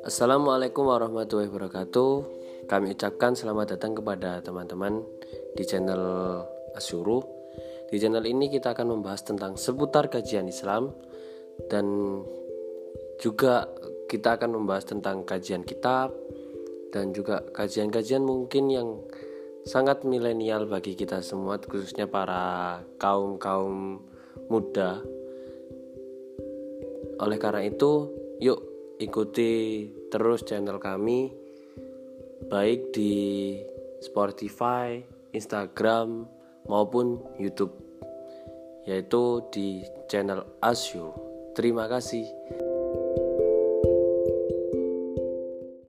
Assalamualaikum warahmatullahi wabarakatuh. Kami ucapkan selamat datang kepada teman-teman di channel Asyuru. Di channel ini kita akan membahas tentang seputar kajian Islam dan juga kita akan membahas tentang kajian kitab dan juga kajian-kajian mungkin yang sangat milenial bagi kita semua khususnya para kaum-kaum muda. Oleh karena itu, yuk ikuti terus channel kami baik di Spotify, Instagram maupun YouTube yaitu di channel Asyu. Terima kasih.